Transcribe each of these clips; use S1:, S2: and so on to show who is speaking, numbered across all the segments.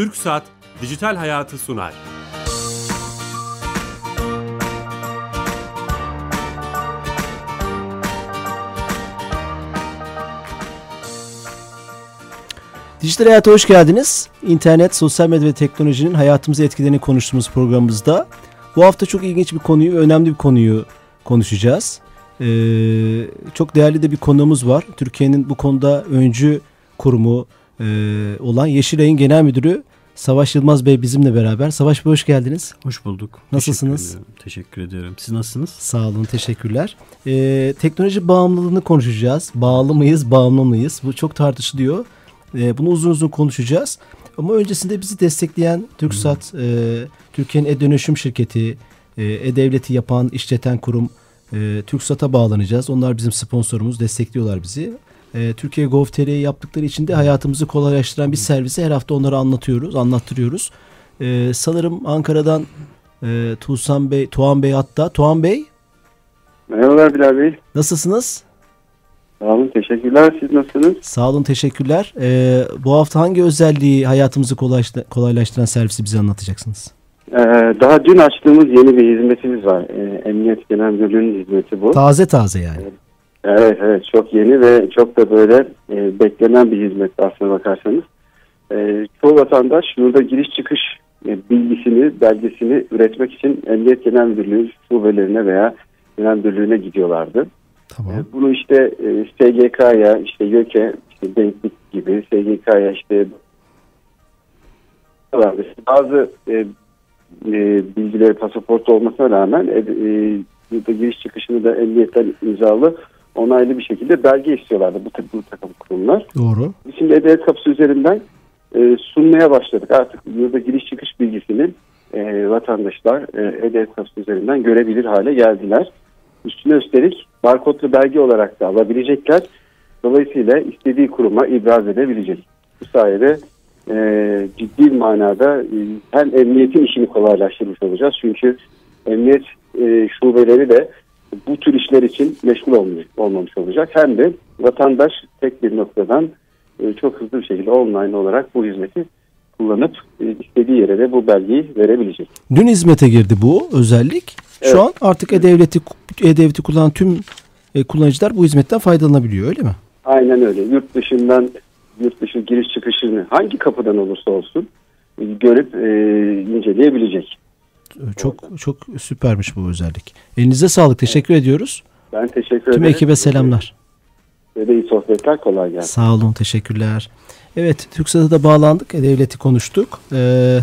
S1: Türk Saat Dijital Hayatı sunar.
S2: Dijital Hayat'a hoş geldiniz. İnternet, sosyal medya ve teknolojinin hayatımızı etkilerini konuştuğumuz programımızda bu hafta çok ilginç bir konuyu, önemli bir konuyu konuşacağız. Ee, çok değerli de bir konuğumuz var. Türkiye'nin bu konuda öncü kurumu olan Yeşilay'ın genel müdürü Savaş Yılmaz Bey bizimle beraber. Savaş Bey hoş geldiniz.
S3: Hoş bulduk.
S2: Nasılsınız?
S3: Teşekkür ediyorum. Teşekkür ediyorum. Siz nasılsınız?
S2: Sağ olun, teşekkürler. Ee, teknoloji bağımlılığını konuşacağız. Bağlı mıyız, bağımlı mıyız? Bu çok tartışılıyor. Ee, bunu uzun uzun konuşacağız. Ama öncesinde bizi destekleyen TürkSat, e, Türkiye'nin e-dönüşüm şirketi, e, e-devleti yapan, işleten kurum e, TürkSat'a bağlanacağız. Onlar bizim sponsorumuz, destekliyorlar bizi. E, Türkiye Gov.tr'yi yaptıkları için de hayatımızı kolaylaştıran bir servisi her hafta onlara anlatıyoruz, anlattırıyoruz. E, sanırım Ankara'dan e, Tuğsan Bey, Tuğan Bey hatta. Tuğan Bey
S4: Merhabalar Bilal Bey.
S2: nasılsınız?
S4: Sağ olun, teşekkürler. Siz nasılsınız?
S2: Sağ olun, teşekkürler. E, bu hafta hangi özelliği hayatımızı kolaylaştı- kolaylaştıran servisi bize anlatacaksınız?
S4: Ee, daha dün açtığımız yeni bir hizmetimiz var. Ee, Emniyet Genel Müdürlüğü'nün hizmeti bu.
S2: Taze taze yani.
S4: Evet, evet. Çok yeni ve çok da böyle e, beklenen bir hizmet aslına bakarsanız. Ee, çoğu vatandaş yurda giriş çıkış e, bilgisini, belgesini üretmek için Emniyet Genel Müdürlüğü şubelerine veya Genel Müdürlüğü'ne gidiyorlardı.
S2: Tamam.
S4: E, Bunu işte e, SGK'ya, işte YÖK'e, işte denklik gibi SGK'ya işte bazı e, e, bilgileri pasaportu olmasına rağmen e, e, yurda giriş çıkışını da emniyetten imzalı onaylı bir şekilde belge istiyorlardı bu, bu takım kurumlar.
S2: Doğru.
S4: Biz şimdi E-Devlet Kapısı üzerinden e, sunmaya başladık. Artık yurda giriş çıkış bilgisini e, vatandaşlar e, E-Devlet Kapısı üzerinden görebilir hale geldiler. Üstüne üstelik barkodlu belge olarak da alabilecekler. Dolayısıyla istediği kuruma ibraz edebilecek. Bu sayede e, ciddi manada e, hem emniyetin işini kolaylaştırmış olacağız. Çünkü emniyet e, şubeleri de bu tür işler için meşgul olmuş, olmamış olacak. Hem de vatandaş tek bir noktadan e, çok hızlı bir şekilde online olarak bu hizmeti kullanıp e, istediği yere de bu belgeyi verebilecek.
S2: Dün hizmete girdi bu özellik. Şu
S4: Evet.
S2: an artık e-devleti e-devleti kullanan tüm e, kullanıcılar bu hizmetten faydalanabiliyor öyle mi?
S4: Aynen öyle. Yurt dışından yurt dışı giriş çıkışını hangi kapıdan olursa olsun görüp e, inceleyebilecek.
S2: E, Çok çok süpermiş bu özellik. Elinize sağlık. Teşekkür ediyoruz.
S4: Ben teşekkür ederim.
S2: Tüm ekibe selamlar.
S4: Ve de iyi sohbetler kolay gelsin.
S2: Sağ olun. Teşekkürler. Evet, TürkSat'a da bağlandık. E-Devleti konuştuk. Ee,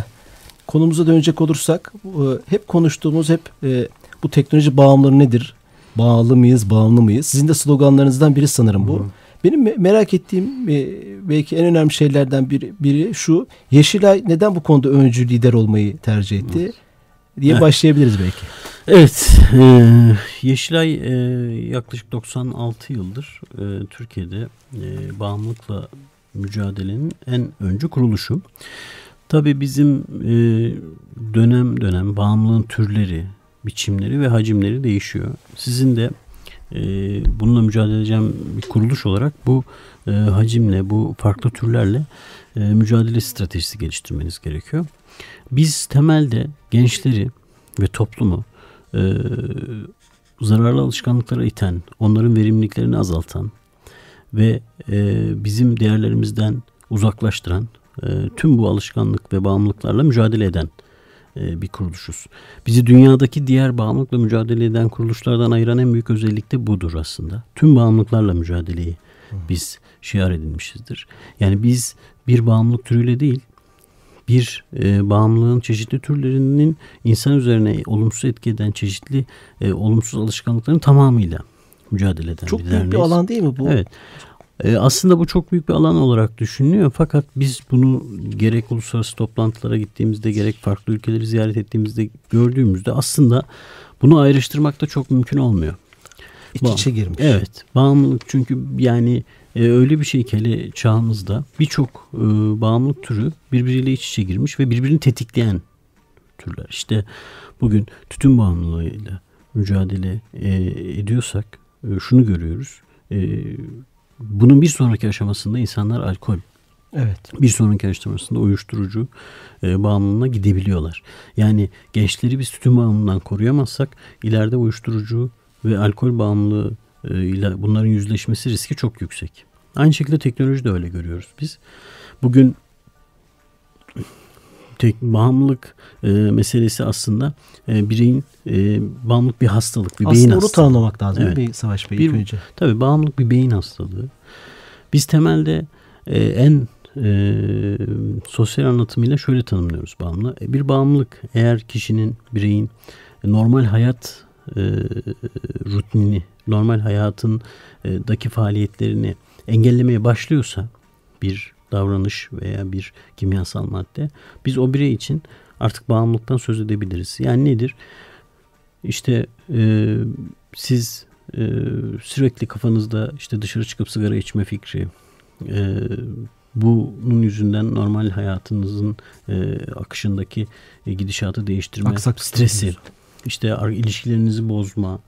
S2: konumuza dönecek olursak e, hep konuştuğumuz hep e, bu teknoloji bağımlılığı nedir? Bağlı mıyız, bağımlı mıyız? Sizin de sloganlarınızdan biri sanırım bu. Benim me- merak ettiğim e, belki en önemli şeylerden biri, biri şu. Yeşilay neden bu konuda öncü lider olmayı tercih etti? Diye
S3: Evet.
S2: başlayabiliriz belki.
S3: Evet. E, Yeşilay e, yaklaşık 96 yıldır e, Türkiye'de e, bağımlılıkla mücadelenin en öncü kuruluşu. Tabii bizim e, dönem dönem bağımlılığın türleri, biçimleri ve hacimleri değişiyor. Sizin de e, bununla mücadele edeceğim bir kuruluş olarak bu e, hacimle, bu farklı türlerle e, mücadele stratejisi geliştirmeniz gerekiyor. Biz temelde gençleri ve toplumu e, zararlı alışkanlıklara iten, onların verimliliklerini azaltan ve e, bizim değerlerimizden uzaklaştıran e, tüm bu alışkanlık ve bağımlılıklarla mücadele eden bir kuruluşuz. Bizi dünyadaki diğer bağımlılıkla mücadele eden kuruluşlardan ayıran en büyük özellik de budur aslında. Tüm bağımlılıklarla mücadeleyi biz şiar edilmişizdir. Yani biz bir bağımlılık türüyle değil, bir e, bağımlılığın çeşitli türlerinin insan üzerine olumsuz etki eden çeşitli e, olumsuz alışkanlıkların tamamıyla mücadele eden
S2: Çok
S3: bir
S2: büyük bir alan değil mi bu?
S3: Evet. E, aslında bu çok büyük bir alan olarak düşünülüyor fakat biz bunu gerek uluslararası toplantılara gittiğimizde gerek farklı ülkeleri ziyaret ettiğimizde gördüğümüzde aslında bunu ayrıştırmak da çok mümkün olmuyor.
S2: İç içe girmiş.
S3: Evet. Bağımlılık çünkü yani e, öyle bir şey ki hele çağımızda birçok e, bağımlılık türü birbiriyle iç içe girmiş ve birbirini tetikleyen türler. İşte bugün tütün bağımlılığıyla mücadele e, ediyorsak e, şunu görüyoruz. E, bunun bir sonraki aşamasında insanlar alkol
S2: Evet.
S3: Bir sonraki aşamasında uyuşturucu e, bağımlılığına gidebiliyorlar. Yani gençleri biz tütün bağımlılığından koruyamazsak ileride uyuşturucu ve alkol bağımlılığı e, ile bunların yüzleşmesi riski çok yüksek. Aynı şekilde teknoloji de öyle görüyoruz biz. Bugün tek bağımlılık e, meselesi aslında e, bireyin e, bağımlılık bir hastalık, bir beyin
S2: Aslında onu
S3: hastalığı.
S2: tanımlamak lazım
S3: Evet.
S2: mi Savaş Bey
S3: Bir-
S2: önce?
S3: Tabii bağımlılık bir beyin hastalığı. Biz temelde e, en e, sosyal anlatımıyla şöyle tanımlıyoruz bağımlılığı. E, Bir bağımlılık eğer kişinin, bireyin normal hayat e, rutinini, normal hayatındaki faaliyetlerini engellemeye başlıyorsa bir davranış veya bir kimyasal madde biz o birey için artık bağımlılıktan söz edebiliriz. Yani nedir? İşte e, siz e, sürekli kafanızda işte dışarı çıkıp sigara içme fikri, e, bunun yüzünden normal hayatınızın e, akışındaki e, gidişatı değiştirme
S2: Aksaklık
S3: stresi, işte ilişkilerinizi bozma,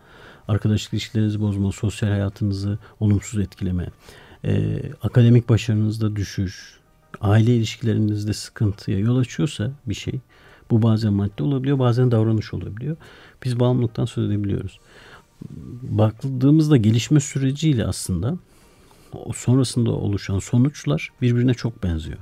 S3: arkadaşlık ilişkilerinizi bozma, sosyal hayatınızı olumsuz etkileme, e, akademik başarınızda düşüş, aile ilişkilerinizde sıkıntıya yol açıyorsa bir şey, bu bazen madde olabiliyor, bazen davranış olabiliyor. Biz bağımlılıktan söz edebiliyoruz. Baktığımızda gelişme süreciyle aslında o sonrasında oluşan sonuçlar birbirine çok benziyor.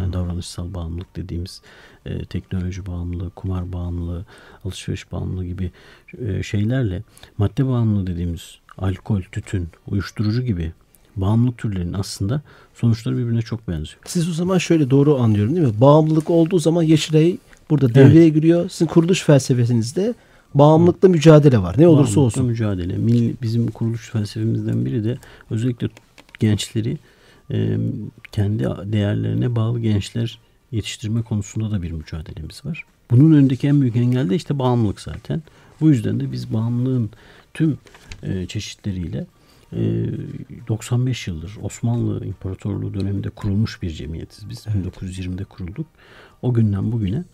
S3: Yani davranışsal bağımlılık dediğimiz e, teknoloji bağımlılığı, kumar bağımlılığı, alışveriş bağımlılığı gibi e, şeylerle madde bağımlılığı dediğimiz alkol, tütün, uyuşturucu gibi bağımlılık türlerinin aslında sonuçları birbirine çok benziyor.
S2: Siz o zaman şöyle doğru anlıyorum değil mi? Bağımlılık olduğu zaman Yeşilay burada devreye giriyor. Sizin kuruluş felsefenizde bağımlılıkla mücadele var. Ne olursa olsun.
S3: mücadele. Bizim kuruluş felsefemizden biri de özellikle gençleri e, kendi değerlerine bağlı gençler yetiştirme konusunda da bir mücadelemiz var. Bunun önündeki en büyük engel de işte bağımlılık zaten. Bu yüzden de biz bağımlılığın tüm e, çeşitleriyle 95 yıldır Osmanlı İmparatorluğu döneminde kurulmuş bir cemiyetiz biz. 1920'de kurulduk. O günden bugüne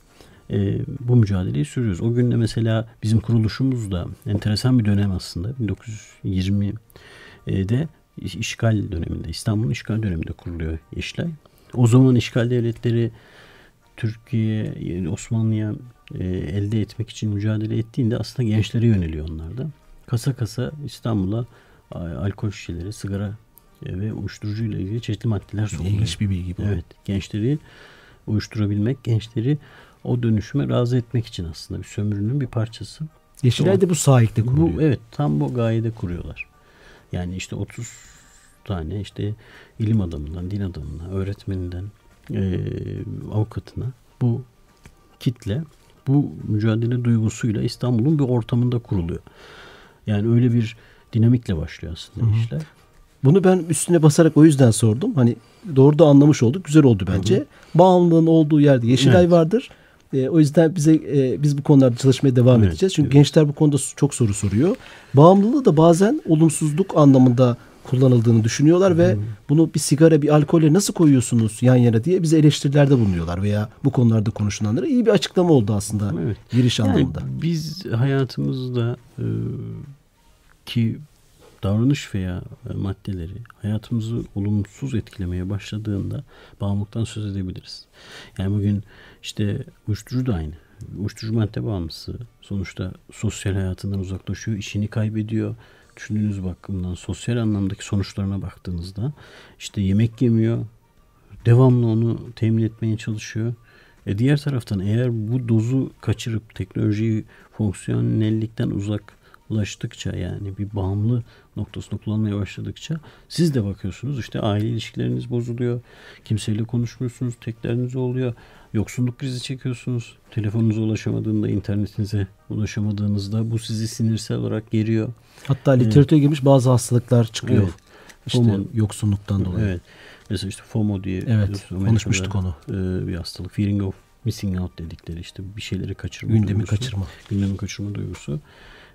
S3: e, bu mücadeleyi sürüyoruz. O günde mesela bizim kuruluşumuz da enteresan bir dönem aslında. 1920'de işgal döneminde, İstanbul'un işgal döneminde kuruluyor Yeşilay. O zaman işgal devletleri Türkiye, Osmanlı'ya e, elde etmek için mücadele ettiğinde aslında gençlere yöneliyor onlar da. Kasa kasa İstanbul'a alkol şişeleri, sigara e, ve uyuşturucu ile ilgili çeşitli maddeler sokuluyor.
S2: İlginç bir bilgi bu.
S3: Evet, gençleri uyuşturabilmek, gençleri o dönüşüme razı etmek için aslında bir sömürünün bir parçası.
S2: Yeşilay da bu sahipte kuruluyor.
S3: Bu evet tam bu gayede kuruyorlar. Yani işte 30 tane işte ilim adamından, din adamından, öğretmeninden, eee, avukatına bu kitle bu mücadele duygusuyla İstanbul'un bir ortamında kuruluyor. Yani öyle bir dinamikle başlıyor aslında işler.
S2: Bunu ben üstüne basarak o yüzden sordum. Hani doğru da anlamış olduk. Güzel oldu bence. Bağımlılığın olduğu yerde Yeşilay
S3: Evet.
S2: vardır. E, o yüzden bize e, biz bu konularda çalışmaya devam
S3: Evet,
S2: edeceğiz. Çünkü
S3: evet.
S2: gençler bu konuda çok soru soruyor. Bağımlılığı da bazen olumsuzluk anlamında kullanıldığını düşünüyorlar ve bunu bir sigara, bir alkolle nasıl koyuyorsunuz yan yana diye bize eleştirilerde bulunuyorlar veya bu konularda konuşulanlara iyi bir açıklama oldu aslında
S3: Evet.
S2: giriş
S3: Yani
S2: anlamında.
S3: biz hayatımızda e, ki davranış veya e, maddeleri hayatımızı olumsuz etkilemeye başladığında bağımlılıktan söz edebiliriz. Yani bugün işte uyuşturucu da aynı. Uyuşturucu madde bağımlısı sonuçta sosyal hayatından uzaklaşıyor, işini kaybediyor. Düşündüğünüz bakımdan sosyal anlamdaki sonuçlarına baktığınızda işte yemek yemiyor, devamlı onu temin etmeye çalışıyor. E diğer taraftan eğer bu dozu kaçırıp teknolojiyi fonksiyonellikten uzaklaştıkça yani bir bağımlı noktasında kullanmaya başladıkça siz de bakıyorsunuz işte aile ilişkileriniz bozuluyor. Kimseyle konuşmuyorsunuz. Tek derdiniz oluyor. Yoksunluk krizi çekiyorsunuz. Telefonunuza ulaşamadığında, internetinize ulaşamadığınızda bu sizi sinirsel olarak geriyor.
S2: Hatta literatüre girmiş bazı hastalıklar çıkıyor.
S3: Evet.
S2: İşte
S3: FOMO.
S2: yoksunluktan dolayı.
S3: Evet. Mesela işte FOMO diye
S2: Evet, konuşmuştuk onu.
S3: e, bir hastalık. Fearing of missing out dedikleri işte bir şeyleri kaçırma
S2: Gündemi
S3: duygusu.
S2: kaçırma.
S3: Gündemi kaçırma duygusu.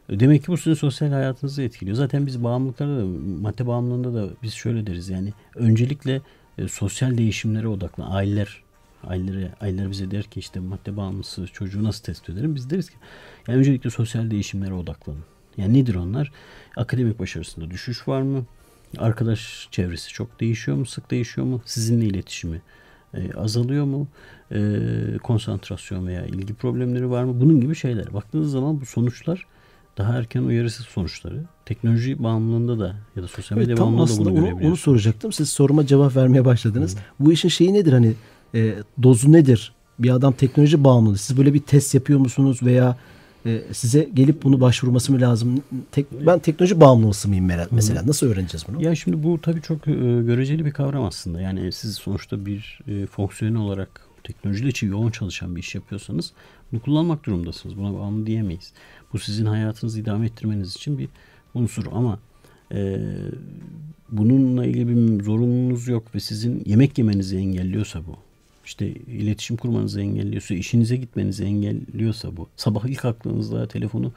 S3: Demek ki bu sizin sosyal hayatınızı etkiliyor. Zaten biz bağımlılıklarda da, madde bağımlılığında da biz şöyle deriz yani öncelikle e, sosyal değişimlere odaklan. Aileler ailelere, aileler bize der ki işte madde bağımlısı çocuğu nasıl tespit ederim? Biz deriz ki yani öncelikle sosyal değişimlere odaklanın. Yani nedir onlar? Akademik başarısında düşüş var mı? Arkadaş çevresi çok değişiyor mu? Sık değişiyor mu? Sizinle iletişimi e, azalıyor mu? E, konsantrasyon veya ilgi problemleri var mı? Bunun gibi şeyler. Baktığınız zaman bu sonuçlar daha erken uyarısı sonuçları. Teknoloji bağımlılığında da ya da sosyal medya
S2: Evet,
S3: bağımlılığında
S2: aslında
S3: bunu
S2: onu,
S3: görebiliyorsunuz.
S2: onu soracaktım. Siz soruma cevap vermeye başladınız. Bu işin şeyi nedir hani e, dozu nedir? Bir adam teknoloji bağımlı. Siz böyle bir test yapıyor musunuz veya e, size gelip bunu başvurması mı lazım? Tek, ben teknoloji bağımlısı mıyım mesela? Nasıl öğreneceğiz bunu?
S3: Ya şimdi bu tabii çok e, göreceli bir kavram aslında. Yani siz sonuçta bir e, fonksiyonel olarak teknolojiyle için yoğun çalışan bir iş yapıyorsanız bunu kullanmak durumundasınız. Buna bağımlı diyemeyiz. Bu sizin hayatınızı idame ettirmeniz için bir unsur ama e, bununla ilgili bir zorunluluğunuz yok ve sizin yemek yemenizi engelliyorsa bu işte iletişim kurmanızı engelliyorsa, işinize gitmenizi engelliyorsa bu. Sabah ilk aklınızda telefonu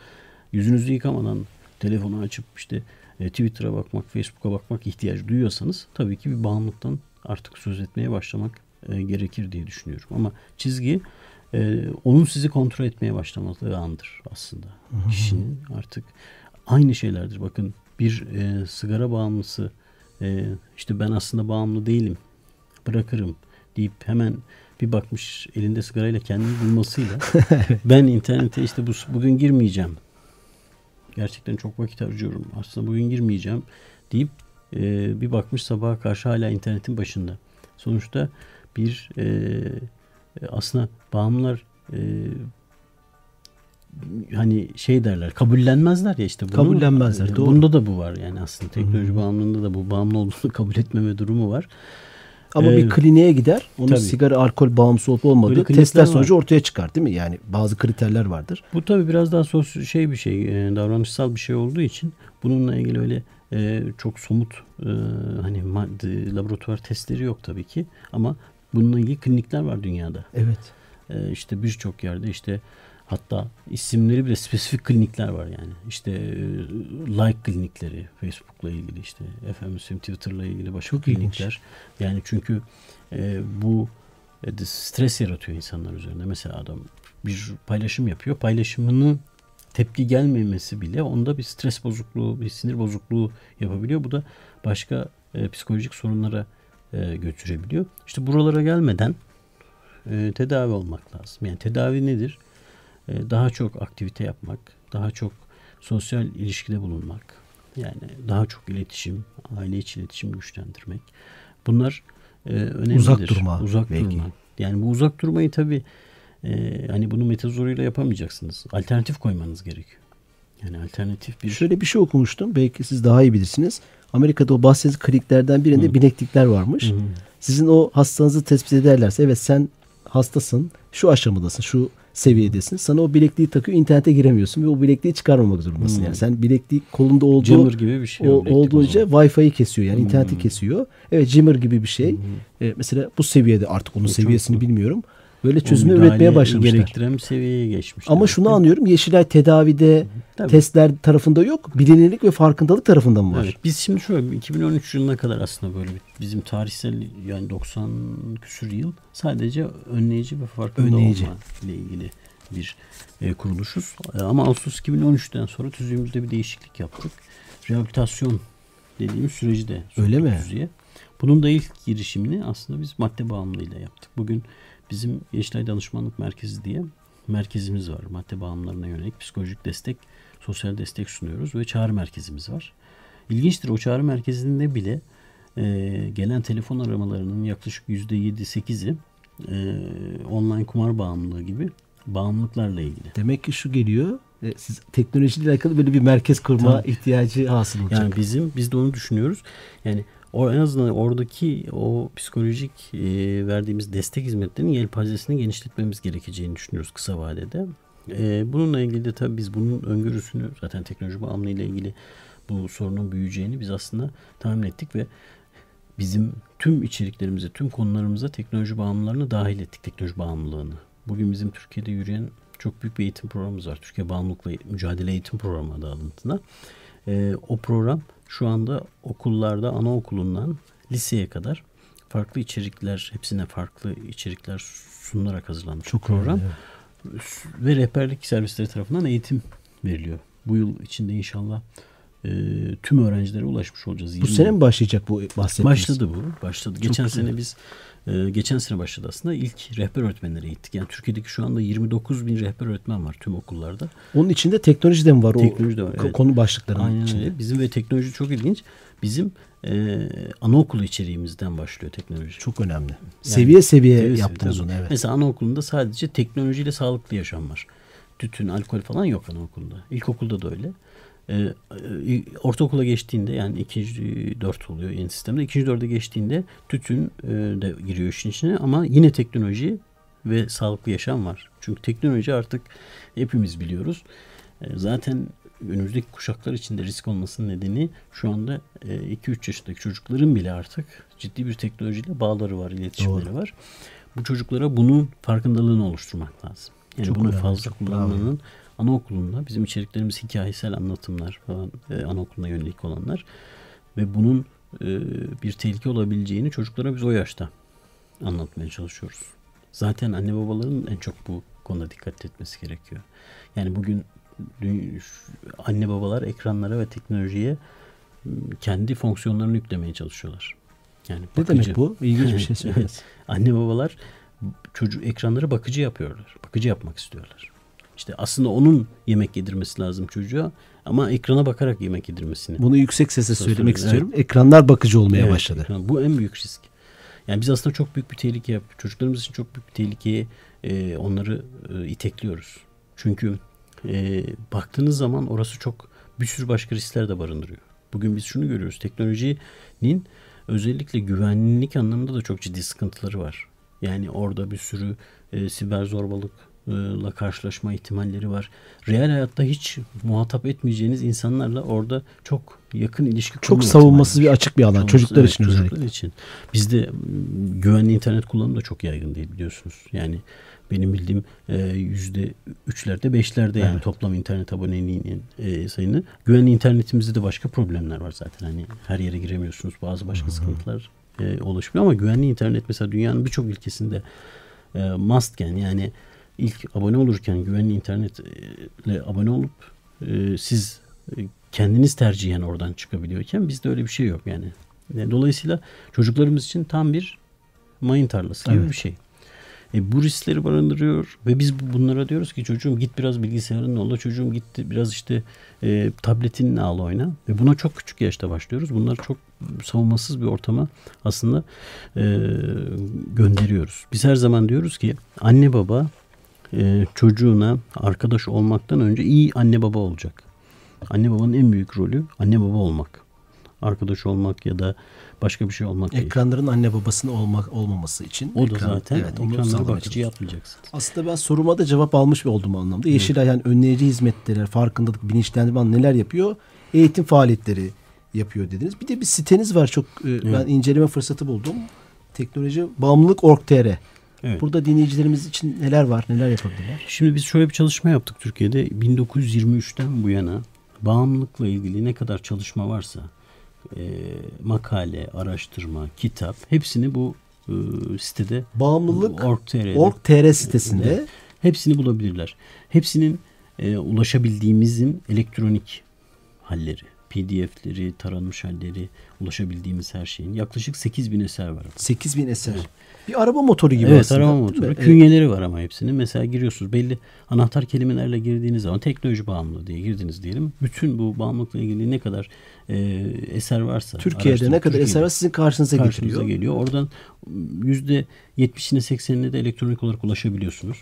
S3: yüzünüzü yıkamadan telefonu açıp işte e, Twitter'a bakmak, Facebook'a bakmak ihtiyacı duyuyorsanız tabii ki bir bağımlılıktan artık söz etmeye başlamak e, gerekir diye düşünüyorum. Ama çizgi e, onun sizi kontrol etmeye başlamadığı andır aslında. Kişinin artık aynı şeylerdir. Bakın bir e, sigara bağımlısı e, işte ben aslında bağımlı değilim bırakırım deyip hemen bir bakmış elinde sigarayla kendini bulmasıyla ben internete işte bu, bugün girmeyeceğim. Gerçekten çok vakit harcıyorum. Aslında bugün girmeyeceğim deyip e, bir bakmış sabaha karşı hala internetin başında. Sonuçta bir e, e, aslında bağımlılar e, hani şey derler kabullenmezler ya işte bunu,
S2: Kabullenmezler,
S3: e,
S2: doğru.
S3: Bunda da bu var yani aslında teknoloji bağımlılığında da bu bağımlı olduğunu kabul etmeme durumu var.
S2: Ama
S3: Ee,
S2: bir kliniğe gider. Onun
S3: tabii.
S2: sigara, alkol bağımlısı olup olmadığı testler
S3: var.
S2: sonucu ortaya çıkar değil mi? Yani bazı kriterler vardır.
S3: Bu tabii biraz daha sos şey bir şey, e, davranışsal bir şey olduğu için bununla ilgili öyle e, çok somut e, hani madde, laboratuvar testleri yok tabii ki ama bununla ilgili klinikler var dünyada.
S2: Evet.
S3: E, işte birçok yerde işte hatta isimleri bile spesifik klinikler var yani. İşte e, like klinikleri Facebook'la ilgili işte efendim Twitter'la ilgili başka
S2: Çok ilginç.
S3: klinikler. Yani çünkü e, bu e, stres yaratıyor insanlar üzerinde. Mesela adam bir paylaşım yapıyor. Paylaşımını tepki gelmemesi bile onda bir stres bozukluğu, bir sinir bozukluğu yapabiliyor. Bu da başka e, psikolojik sorunlara e, götürebiliyor. İşte buralara gelmeden e, tedavi olmak lazım. Yani tedavi nedir? E, daha çok aktivite yapmak, daha çok sosyal ilişkide bulunmak, yani daha çok iletişim, aile içi iletişim güçlendirmek. Bunlar e, önemlidir.
S2: Uzak durma
S3: Uzak
S2: belki.
S3: durma. Yani bu uzak durmayı tabii e, hani bunu metazoruyla yapamayacaksınız. Alternatif koymanız gerekiyor. Yani alternatif bir
S2: Şöyle bir şey okumuştum. Belki siz daha iyi bilirsiniz. Amerika'da o bahsettiğiniz kliniklerden birinde bileklikler varmış.
S3: Hı hı.
S2: Sizin o hastanızı tespit ederlerse evet sen hastasın, şu aşamadasın, şu seviyedesin. Sana o bilekliği takıyor, internete giremiyorsun ve o bilekliği çıkarmamak zorundasın.
S3: Hmm.
S2: Yani sen bilekliği kolunda olduğu
S3: Jammer gibi bir şey.
S2: o,
S3: o
S2: olduğunca
S3: o zaman.
S2: Wi-Fi'yi kesiyor. Yani
S3: Hmm.
S2: interneti kesiyor. Evet Jimmer gibi bir şey. E, mesela bu seviyede artık onun
S3: çok-
S2: seviyesini bilmiyorum. Böyle
S3: müdahale
S2: üretmeye başlamışlar.
S3: gerektiren bir seviyeye geçmiş.
S2: Ama şunu
S3: ki.
S2: anlıyorum. Yeşilay tedavide,
S3: Tabii.
S2: testler tarafında yok. Bilinirlik ve farkındalık tarafında mı var?
S3: Evet, biz şimdi şöyle 2013 yılına kadar aslında böyle bizim tarihsel yani 90 küsür yıl sadece önleyici ve farkında
S2: Önleyici.
S3: olma ile ilgili bir e, kuruluşuz. E, ama Ağustos 2013'ten sonra tüzüğümüzde bir değişiklik yaptık. Rehabilitasyon dediğimiz süreci de
S2: Öyle mi?
S3: tüzüğe. Bunun da ilk girişimini aslında biz madde bağımlılığıyla yaptık. Bugün bizim Yeşilay Danışmanlık Merkezi diye merkezimiz var. Madde bağımlılarına yönelik psikolojik destek, sosyal destek sunuyoruz ve çağrı merkezimiz var. İlginçtir o çağrı merkezinde bile e, gelen telefon aramalarının yaklaşık %7-8'i e, online kumar bağımlılığı gibi bağımlılıklarla ilgili.
S2: Demek ki şu geliyor. e, Siz teknolojiyle alakalı böyle bir merkez kurma
S3: Tabii.
S2: ihtiyacı hasıl olacak.
S3: Yani bizim biz de onu düşünüyoruz. Yani o en azından oradaki o psikolojik e, verdiğimiz destek hizmetlerinin yelpazesini genişletmemiz gerekeceğini düşünüyoruz kısa vadede. E, bununla ilgili de tabii biz bunun öngörüsünü zaten teknoloji bağımlılığı ile ilgili bu sorunun büyüyeceğini biz aslında tahmin ettik ve bizim tüm içeriklerimize, tüm konularımıza teknoloji bağımlılarını dahil ettik, teknoloji bağımlılığını. Bugün bizim Türkiye'de yürüyen çok büyük bir eğitim programımız var. Türkiye Bağımlılıkla Mücadele Eğitim Programı adı altında. Ee, o program şu anda okullarda anaokulundan liseye kadar farklı içerikler, hepsine farklı içerikler sunularak hazırlanmış
S2: Çok
S3: program.
S2: önemli.
S3: Ve rehberlik servisleri tarafından eğitim veriliyor. Bu yıl içinde inşallah e, tüm öğrencilere ulaşmış olacağız.
S2: Bu
S3: 20
S2: sene mi başlayacak bu bahsettiğiniz?
S3: Başladı bu. Başladı. geçen
S2: güzel.
S3: sene biz e, geçen sene başladı aslında. İlk rehber öğretmenlere gittik. Yani Türkiye'deki şu anda 29 bin rehber öğretmen var tüm okullarda.
S2: Onun içinde teknoloji de mi var?
S3: Teknoloji de var,
S2: o
S3: evet.
S2: konu başlıklarının
S3: Aynen
S2: içinde.
S3: öyle. Bizim ve teknoloji çok ilginç. Bizim e, anaokulu içeriğimizden başlıyor teknoloji.
S2: Çok önemli. seviye seviye
S3: Seviye
S2: yaptınız
S3: seviye,
S2: onu evet.
S3: Mesela anaokulunda sadece teknolojiyle sağlıklı yaşam var. Tütün, alkol falan yok anaokulunda. İlkokulda da öyle. Ee, e, ortaokula geçtiğinde yani ikinci dört oluyor yeni sistemde. İkinci dörde geçtiğinde tütün e, de giriyor işin içine ama yine teknoloji ve sağlıklı yaşam var. Çünkü teknoloji artık hepimiz biliyoruz. E, zaten önümüzdeki kuşaklar için de risk olmasının nedeni şu anda 2-3 yaşındaki çocukların bile artık ciddi bir teknolojiyle bağları var, iletişimleri var. Bu çocuklara bunun farkındalığını oluşturmak lazım. Yani
S2: Çok
S3: bunun
S2: önemli,
S3: fazla
S2: çok
S3: kullanımının anaokulunda bizim içeriklerimiz hikayesel anlatımlar falan e, anaokuluna yönelik olanlar ve bunun e, bir tehlike olabileceğini çocuklara biz o yaşta anlatmaya çalışıyoruz. Zaten anne babaların en çok bu konuda dikkat etmesi gerekiyor. Yani bugün anne babalar ekranlara ve teknolojiye kendi fonksiyonlarını yüklemeye çalışıyorlar. Yani
S2: Ne
S3: bakıcı.
S2: demek bu? İlginç bir şey
S3: Evet.
S2: söylüyorsunuz.
S3: Anne babalar çocuk ekranları bakıcı yapıyorlar. Bakıcı yapmak istiyorlar. İşte aslında onun yemek yedirmesi lazım çocuğa ama ekrana bakarak yemek yedirmesini.
S2: Bunu yüksek sesle
S3: Söyle-
S2: söylemek
S3: evet.
S2: istiyorum. Ekranlar bakıcı olmaya
S3: Evet,
S2: başladı.
S3: ekran. Bu en büyük risk. Yani biz aslında çok büyük bir tehlike yap. Çocuklarımız için çok büyük bir tehlikeye e, onları e, itekliyoruz. Çünkü e, baktığınız zaman orası çok bir sürü başka riskler de barındırıyor. Bugün biz şunu görüyoruz. Teknolojinin özellikle güvenlik anlamında da çok ciddi sıkıntıları var. Yani orada bir sürü e, siber zorbalıkla karşılaşma ihtimalleri var. Reel hayatta hiç muhatap etmeyeceğiniz insanlarla orada çok yakın ilişki
S2: Çok savunmasız bir açık bir alan.
S3: Savunmasız,
S2: Çocuklar
S3: evet,
S2: için
S3: çocuklar
S2: özellikle.
S3: için. Bizde m, güvenli internet kullanımı da çok yaygın değil biliyorsunuz. Yani benim bildiğim e, yüzde üçlerde beşlerde yani
S2: Evet.
S3: toplam internet aboneliğinin e, sayını. Güvenli internetimizde de başka problemler var zaten. Hani her yere giremiyorsunuz. Bazı başka sıkıntılar e, oluşmuyor ama güvenli internet mesela dünyanın birçok ülkesinde e, mustken yani ilk abone olurken güvenli internetle abone olup e, siz e, kendiniz tercihen oradan çıkabiliyorken bizde öyle bir şey yok yani. Yani Dolayısıyla çocuklarımız için tam bir mayın tarlası gibi
S2: Evet.
S3: bir şey. E, bu riskleri barındırıyor ve biz bu- bunlara diyoruz ki çocuğum git biraz bilgisayarınla ola çocuğum gitti biraz işte e, tabletinle al oyna ve buna çok küçük yaşta başlıyoruz. Bunları çok savunmasız bir ortama aslında e, gönderiyoruz. Biz her zaman diyoruz ki anne baba e, çocuğuna arkadaş olmaktan önce iyi anne baba olacak. Anne babanın en büyük rolü anne baba olmak. Arkadaş olmak ya da başka bir şey olmak değil.
S2: Ekranların anne babasının olmak olmaması için.
S3: O da
S2: ekran-
S3: zaten
S2: evet,
S3: ekranları bakıcı yapmayacaksın.
S2: Aslında ben soruma da cevap almış oldum anlamda. Yeşilay yani önleyici hizmetler, farkındalık, bilinçlendirme neler yapıyor? Eğitim faaliyetleri yapıyor dediniz. Bir de bir siteniz var çok e, ben inceleme fırsatı buldum. Teknoloji bağımlılık org.tr.
S3: Evet.
S2: Burada dinleyicilerimiz için neler var, neler yapabilirler?
S3: Şimdi biz şöyle bir çalışma yaptık Türkiye'de. 1923'ten bu yana bağımlılıkla ilgili ne kadar çalışma varsa e, makale, araştırma, kitap hepsini bu e, sitede
S2: Bağımlılık org.tr sitesinde
S3: Evet. hepsini bulabilirler. Hepsinin e, ulaşabildiğimizin elektronik halleri, PDF'leri, taranmış halleri, ulaşabildiğimiz her şeyin yaklaşık 8000 eser var.
S2: 8000 eser. Bir araba motoru gibi
S3: evet
S2: aslında. değil
S3: motoru.
S2: mi? Evet.
S3: Künyeleri var ama hepsinin. Mesela giriyorsunuz belli anahtar kelimelerle girdiğiniz zaman teknoloji bağımlılığı diye girdiniz diyelim. Bütün bu bağımlılıkla ilgili ne kadar e, eser varsa.
S2: Türkiye'de
S3: araştırma,
S2: ne kadar
S3: Türkiye'de
S2: eser var sizin karşınıza,
S3: karşınıza
S2: getiriyor.
S3: geliyor. Oradan yüzde 70'ine 80'ine de elektronik olarak ulaşabiliyorsunuz.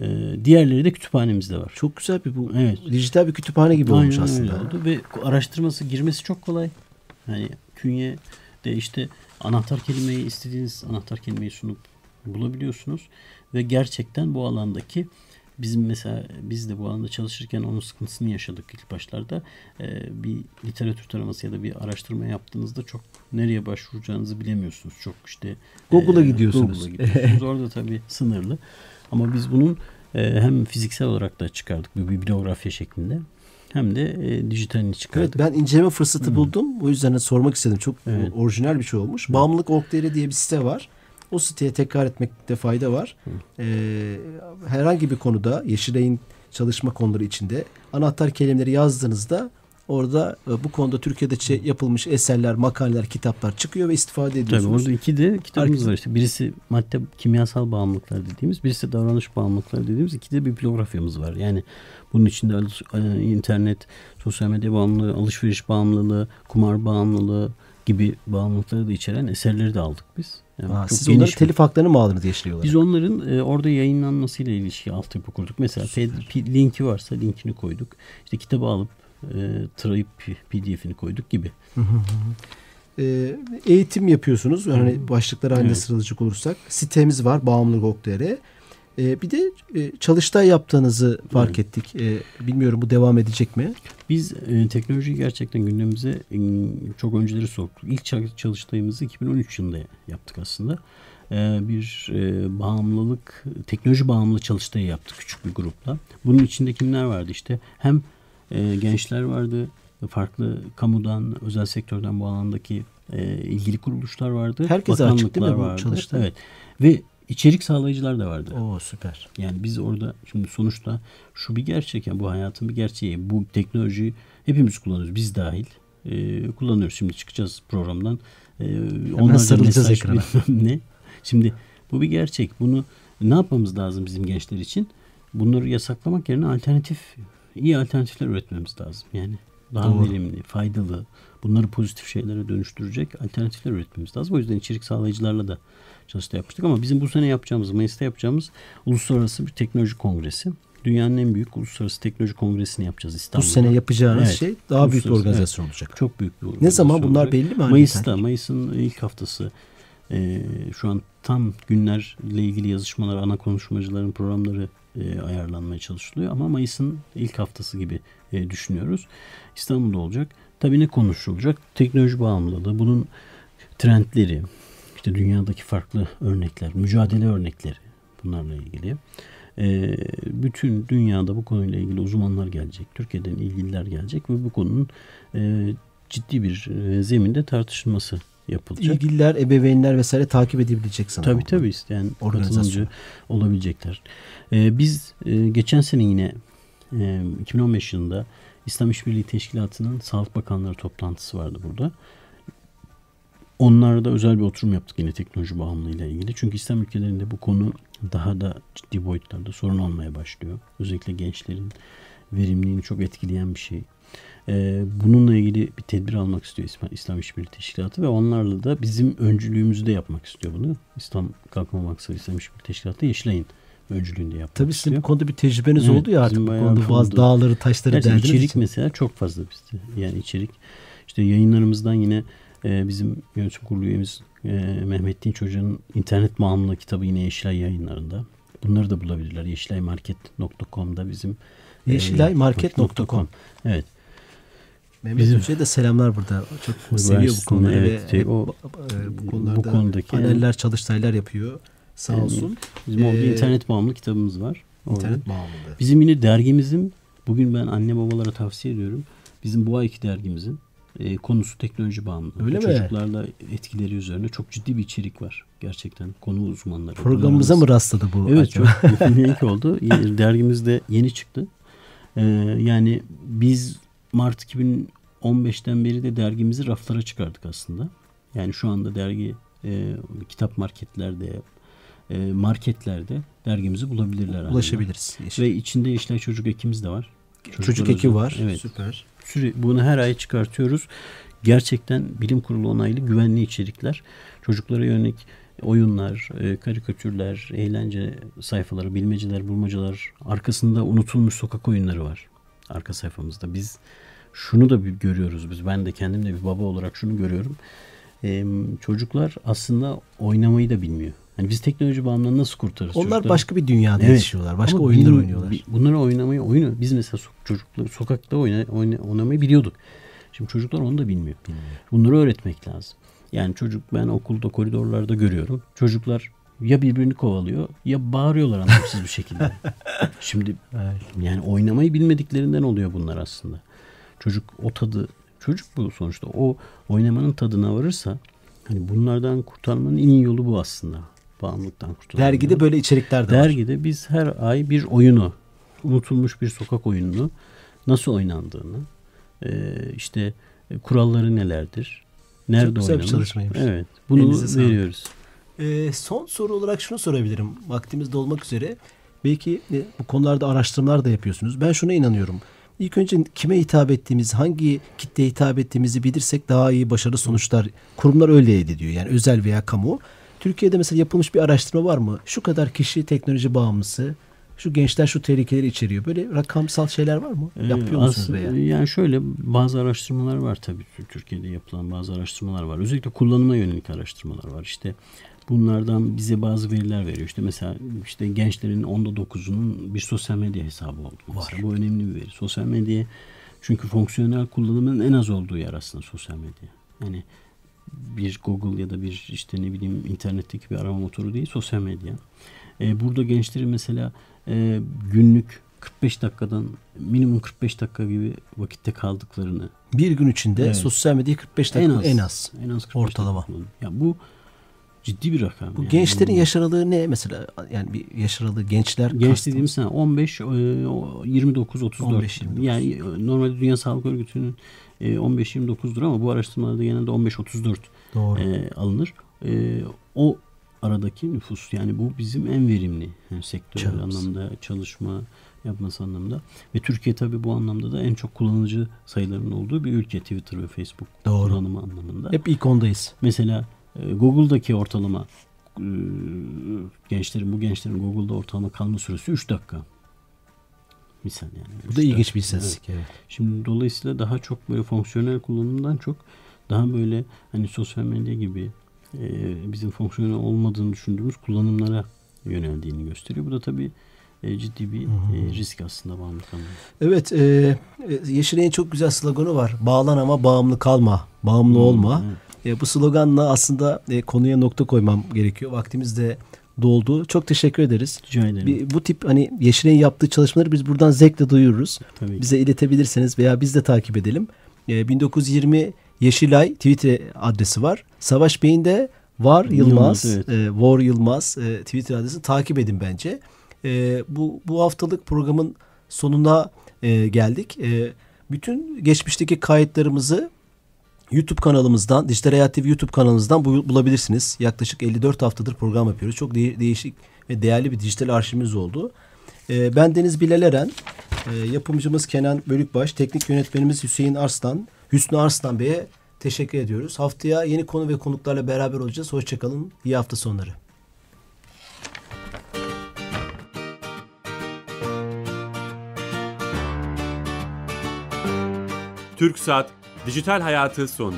S3: E, diğerleri de kütüphanemizde var.
S2: Çok güzel bir bu.
S3: Evet.
S2: Dijital bir kütüphane gibi olmuş
S3: Aynen
S2: aslında.
S3: öyle oldu ve araştırması girmesi çok kolay. Yani künye de işte anahtar kelimeyi istediğiniz anahtar kelimeyi sunup bulabiliyorsunuz ve gerçekten bu alandaki bizim mesela biz de bu alanda çalışırken onun sıkıntısını yaşadık ilk başlarda. Ee, bir literatür taraması ya da bir araştırma yaptığınızda çok nereye başvuracağınızı bilemiyorsunuz. Çok işte
S2: Google'a
S3: e,
S2: gidiyorsunuz.
S3: Google'a gidiyorsunuz. Orada tabii sınırlı. Ama biz bunun e, hem fiziksel olarak da çıkardık bir bibliografya şeklinde hem de e, dijitalini
S2: Evet
S3: çıkardık.
S2: ben inceleme fırsatı buldum. O yüzden de sormak istedim. Çok
S3: Evet.
S2: orijinal bir şey olmuş. Bağımlılık Org.tr diye bir site var. O siteye tekrar etmekte fayda var. Ee, herhangi bir konuda Yeşilay'ın çalışma konuları içinde anahtar kelimeleri yazdığınızda Orada e, bu konuda Türkiye'de yapılmış eserler, makaleler, kitaplar çıkıyor ve istifade
S3: Tabii
S2: ediyorsunuz.
S3: orada iki de kitabımız
S2: Herkes-
S3: var işte. Birisi madde kimyasal bağımlılıklar dediğimiz, birisi davranış bağımlılıklar dediğimiz iki de bibliografyamız var. Yani bunun içinde e, internet, sosyal medya bağımlılığı, alışveriş bağımlılığı, kumar bağımlılığı gibi bağımlılıkları da içeren eserleri de aldık biz. Yani
S2: Aa, siz onların
S3: bir-
S2: telif haklarını mı aldınız Yeşilay olarak?
S3: Biz onların e, orada yayınlanmasıyla ilişki altyapı kurduk. Mesela P- P- linki varsa linkini koyduk. İşte kitabı alıp e, tarayıp PDF'ini koyduk gibi.
S2: Ee, eğitim yapıyorsunuz. Yani başlıklar halinde
S3: Evet.
S2: sıralayacak olursak. Sitemiz var bağımlılık.tr. Ee, bir de e, çalıştay yaptığınızı fark ettik. Ee, bilmiyorum bu devam edecek mi?
S3: Biz e, teknolojiyi gerçekten gündemimize e, çok önceleri soktuk. İlk ça- çalıştayımızı 2013 yılında yaptık aslında. E, bir e, bağımlılık, teknoloji bağımlı çalıştayı yaptık küçük bir grupla. Bunun içinde kimler vardı işte? Hem e, gençler vardı, farklı kamudan, özel sektörden bu alandaki e, ilgili kuruluşlar vardı.
S2: Herkese açık değil mi bu çalıştay?
S3: Evet. Ve içerik sağlayıcılar da vardı.
S2: Oo süper.
S3: Yani biz orada şimdi sonuçta şu bir gerçek yani bu hayatın bir gerçeği. Bu teknolojiyi hepimiz kullanıyoruz. Biz dahil e, kullanıyoruz. Şimdi çıkacağız programdan. E, onlarca
S2: sarılacağız ekrana.
S3: ne. Şimdi bu bir gerçek. Bunu ne yapmamız lazım bizim gençler için? Bunları yasaklamak yerine alternatif, iyi alternatifler üretmemiz lazım. Yani daha
S2: Doğru.
S3: verimli, faydalı, bunları pozitif şeylere dönüştürecek alternatifler üretmemiz lazım. O yüzden içerik sağlayıcılarla da çalıştay yapmıştık ama bizim bu sene yapacağımız, Mayıs'ta yapacağımız uluslararası bir teknoloji kongresi. Dünyanın en büyük uluslararası teknoloji kongresini yapacağız
S2: Bu
S3: İstanbul'da.
S2: sene yapacağınız
S3: Evet.
S2: şey daha büyük bir organizasyon olacak.
S3: Çok büyük bir
S2: Ne zaman
S3: organizasyon
S2: bunlar
S3: olacak.
S2: belli mi?
S3: Mayıs'ta? Mayıs'ın ilk haftası. Ee, şu an tam günlerle ilgili yazışmalar, ana konuşmacıların programları e, ayarlanmaya çalışılıyor. Ama Mayıs'ın ilk haftası gibi e, düşünüyoruz. İstanbul'da olacak. Tabii ne konuşulacak? Teknoloji bağımlılığı, bunun trendleri, işte dünyadaki farklı örnekler, mücadele örnekleri bunlarla ilgili. Ee, bütün dünyada bu konuyla ilgili uzmanlar gelecek. Türkiye'den ilgililer gelecek ve bu konunun e, ciddi bir e, zeminde tartışılması yapılacak.
S2: İlgililer, ebeveynler vesaire takip edebilecek sanırım.
S3: Tabii tabii isteyen katılımcı olabilecekler. Ee, biz e, geçen sene yine e, 2015 yılında İslam İşbirliği Teşkilatı'nın Sağlık Bakanları toplantısı vardı burada. Onlarla da özel bir oturum yaptık yine teknoloji bağımlılığı ile ilgili. Çünkü İslam ülkelerinde bu konu daha da ciddi boyutlarda sorun olmaya başlıyor. Özellikle gençlerin verimliliğini çok etkileyen bir şey. Ee, bununla ilgili bir tedbir almak istiyor İslam, İslam İşbirliği Teşkilatı ve onlarla da bizim öncülüğümüzü de yapmak istiyor bunu. İslam Kalkınma Maksatı İslam İşbirliği Teşkilatı Yeşilay'ın öncülüğünde yapmak
S2: Tabii sizin bu konuda bir tecrübeniz
S3: Evet,
S2: oldu ya artık bu konuda bazı
S3: oldu.
S2: dağları taşları
S3: Gerçekten
S2: deldiğiniz
S3: içerik
S2: için.
S3: mesela çok fazla bizde. Yani içerik işte yayınlarımızdan yine e, bizim yönetim kurulu üyemiz e, Mehmet Dinç Hoca'nın internet bağımlılığı kitabı yine Yeşilay yayınlarında. Bunları da bulabilirler. Yeşilaymarket.com'da bizim e,
S2: Yeşilaymarket.com.
S3: Evet.
S2: Mehmet
S3: Bizim-
S2: Hoca'ya da selamlar burada. Çok seviyor bu konuları
S3: evet,
S2: ve
S3: şey, o-
S2: bu, e, bu
S3: bu
S2: konularda
S3: konudaki-
S2: paneller, çalıştaylar yapıyor. Sağ olsun.
S3: Bizim
S2: Ee,
S3: internet bağımlı kitabımız var. Orada.
S2: İnternet bağımlılığı.
S3: Bizim yine dergimizin bugün ben anne babalara tavsiye ediyorum. Bizim bu ayki dergimizin e, konusu teknoloji bağımlılığı.
S2: Öyle
S3: Bu
S2: mi?
S3: Çocuklarla etkileri üzerine çok ciddi bir içerik var. Gerçekten konu uzmanları.
S2: Programımıza mı rastladı bu?
S3: Evet
S2: acaba?
S3: çok ilk oldu. Dergimiz de yeni çıktı. Ee, yani biz Mart 2015'ten beri de dergimizi raflara çıkardık aslında. Yani şu anda dergi e, kitap marketlerde, e, marketlerde dergimizi bulabilirler.
S2: Ulaşabiliriz. Yeşil.
S3: Ve içinde Yeşilay Çocuk Ekimiz de var.
S2: Çocuk
S3: Çocuklar
S2: eki
S3: özel.
S2: var.
S3: Evet.
S2: Süper.
S3: Süre, bunu her ay çıkartıyoruz. Gerçekten bilim kurulu onaylı güvenli içerikler. Çocuklara yönelik oyunlar, e, karikatürler, eğlence sayfaları, bilmeceler, bulmacalar. Arkasında unutulmuş sokak oyunları var. Arka sayfamızda. Biz şunu da bir görüyoruz biz. Ben de kendim de bir baba olarak şunu görüyorum. E, çocuklar aslında oynamayı da bilmiyor. Hani biz teknoloji bağımlılığını nasıl kurtarırız?
S2: Onlar
S3: çocukları?
S2: başka bir dünyada
S3: Evet.
S2: yaşıyorlar. Başka
S3: Ama
S2: oyunlar
S3: bilim-
S2: oynuyorlar.
S3: Bunları oynamayı oyunu biz mesela so- çocuklar sokakta oyna, oyna, oynamayı biliyorduk. Şimdi çocuklar onu da bilmiyor. Bunları öğretmek lazım. Yani çocuk ben okulda koridorlarda görüyorum. Çocuklar ya birbirini kovalıyor ya bağırıyorlar anlamsız bir şekilde. Şimdi
S2: Evet.
S3: yani oynamayı bilmediklerinden oluyor bunlar aslında. Çocuk o tadı çocuk bu sonuçta o oynamanın tadına varırsa hani bunlardan kurtarmanın en iyi yolu bu aslında. Bağımlılıktan kurtulmanın.
S2: Dergide böyle içerikler de var.
S3: Dergide biz her ay bir oyunu, unutulmuş bir sokak oyununu nasıl oynandığını, e, işte e, kuralları nelerdir? Nerede
S2: Çok güzel bir
S3: oynanır?
S2: çalışmaymış.
S3: Evet. Bunu
S2: Elinize sağlık. Ee, son soru olarak şunu sorabilirim. Vaktimiz dolmak üzere. Belki e, bu konularda araştırmalar da yapıyorsunuz. Ben şuna inanıyorum. İlk önce kime hitap ettiğimiz, hangi kitleye hitap ettiğimizi bilirsek daha iyi başarılı sonuçlar kurumlar öyle elde ediyor. Yani özel veya kamu. Türkiye'de mesela yapılmış bir araştırma var mı? Şu kadar kişi teknoloji bağımlısı, şu gençler şu tehlikeleri içeriyor. Böyle rakamsal şeyler var mı?
S3: Ee,
S2: Yapıyor musunuz
S3: aslında-
S2: veya?
S3: Yani şöyle bazı araştırmalar var tabii Türkiye'de yapılan bazı araştırmalar var. Özellikle kullanıma yönelik araştırmalar var. İşte bunlardan bize bazı veriler veriyor. İşte mesela işte gençlerin onda dokuzunun bir sosyal medya hesabı oldu. Mesela bu önemli bir veri. Sosyal medya çünkü fonksiyonel kullanımın en az olduğu yer aslında sosyal medya. Yani bir Google ya da bir işte ne bileyim internetteki bir arama motoru değil sosyal medya. Ee, burada gençlerin mesela e, günlük 45 dakikadan minimum 45 dakika gibi vakitte kaldıklarını
S2: Bir gün içinde
S3: Evet.
S2: sosyal medyayı 45 dakika en az.
S3: en az 45
S2: Ortalama.
S3: dakika. Ya bu ciddi bir rakam.
S2: Bu
S3: yani.
S2: gençlerin yaş aralığı ne mesela? Yani bir yaş aralığı gençler
S3: Genç
S2: kastım.
S3: dediğimiz sene 15, e, o 29, 34.
S2: 15, 29.
S3: Yani e, normalde Dünya Sağlık Örgütü'nün e, 15-29'dur ama bu araştırmalarda genelde 15-34
S2: Doğru.
S3: e, alınır. E, o aradaki nüfus yani bu bizim en verimli yani sektör
S2: Çağımız.
S3: anlamda çalışma yapması anlamda ve Türkiye tabii bu anlamda da en çok kullanıcı sayılarının olduğu bir ülke Twitter ve Facebook
S2: Doğru.
S3: kullanımı anlamında.
S2: Hep ilk ondayız.
S3: Mesela e, Google'daki ortalama e, gençlerin bu gençlerin Google'da ortalama kalma süresi 3 dakika. Misal yani.
S2: Bu da ilginç bir istatistik. Evet.
S3: Şimdi dolayısıyla daha çok böyle fonksiyonel kullanımdan çok daha böyle hani sosyal medya gibi e, bizim fonksiyonel olmadığını düşündüğümüz kullanımlara yöneldiğini gösteriyor. Bu da tabii e, ciddi bir e, risk aslında bağımlılık anlamında.
S2: Evet, e, Yeşilay'ın çok güzel sloganı var. Bağlan ama bağımlı kalma, bağımlı olma.
S3: Evet.
S2: E, bu sloganla aslında e, konuya nokta koymam gerekiyor. Vaktimiz de doldu. Çok teşekkür ederiz.
S3: Rica ederim.
S2: Bir, bu tip hani Yeşilay'ın yaptığı çalışmaları biz buradan zevkle duyuyoruz.
S3: tabii.
S2: Bize iletebilirseniz veya biz de takip edelim. E, 1920 Yeşilay Twitter adresi var. Savaş Bey'in de Var Yılmaz,
S3: Yılmaz, evet.
S2: e, War Yılmaz e, Twitter adresini takip edin bence. E, bu bu haftalık programın sonuna e, geldik. E, bütün geçmişteki kayıtlarımızı YouTube kanalımızdan, Dijital Hayat TV YouTube kanalımızdan bu- bulabilirsiniz. Yaklaşık 54 haftadır program yapıyoruz. Çok de- değişik ve değerli bir dijital arşivimiz oldu. E, ben Deniz Bilal Eren, e, yapımcımız Kenan Bölükbaş, teknik yönetmenimiz Hüseyin Arslan, Hüsnü Arslan Bey'e teşekkür ediyoruz. Haftaya yeni konu ve konuklarla beraber olacağız. Hoşçakalın. İyi hafta sonları.
S1: TürkSat Dijital Hayatı sondu.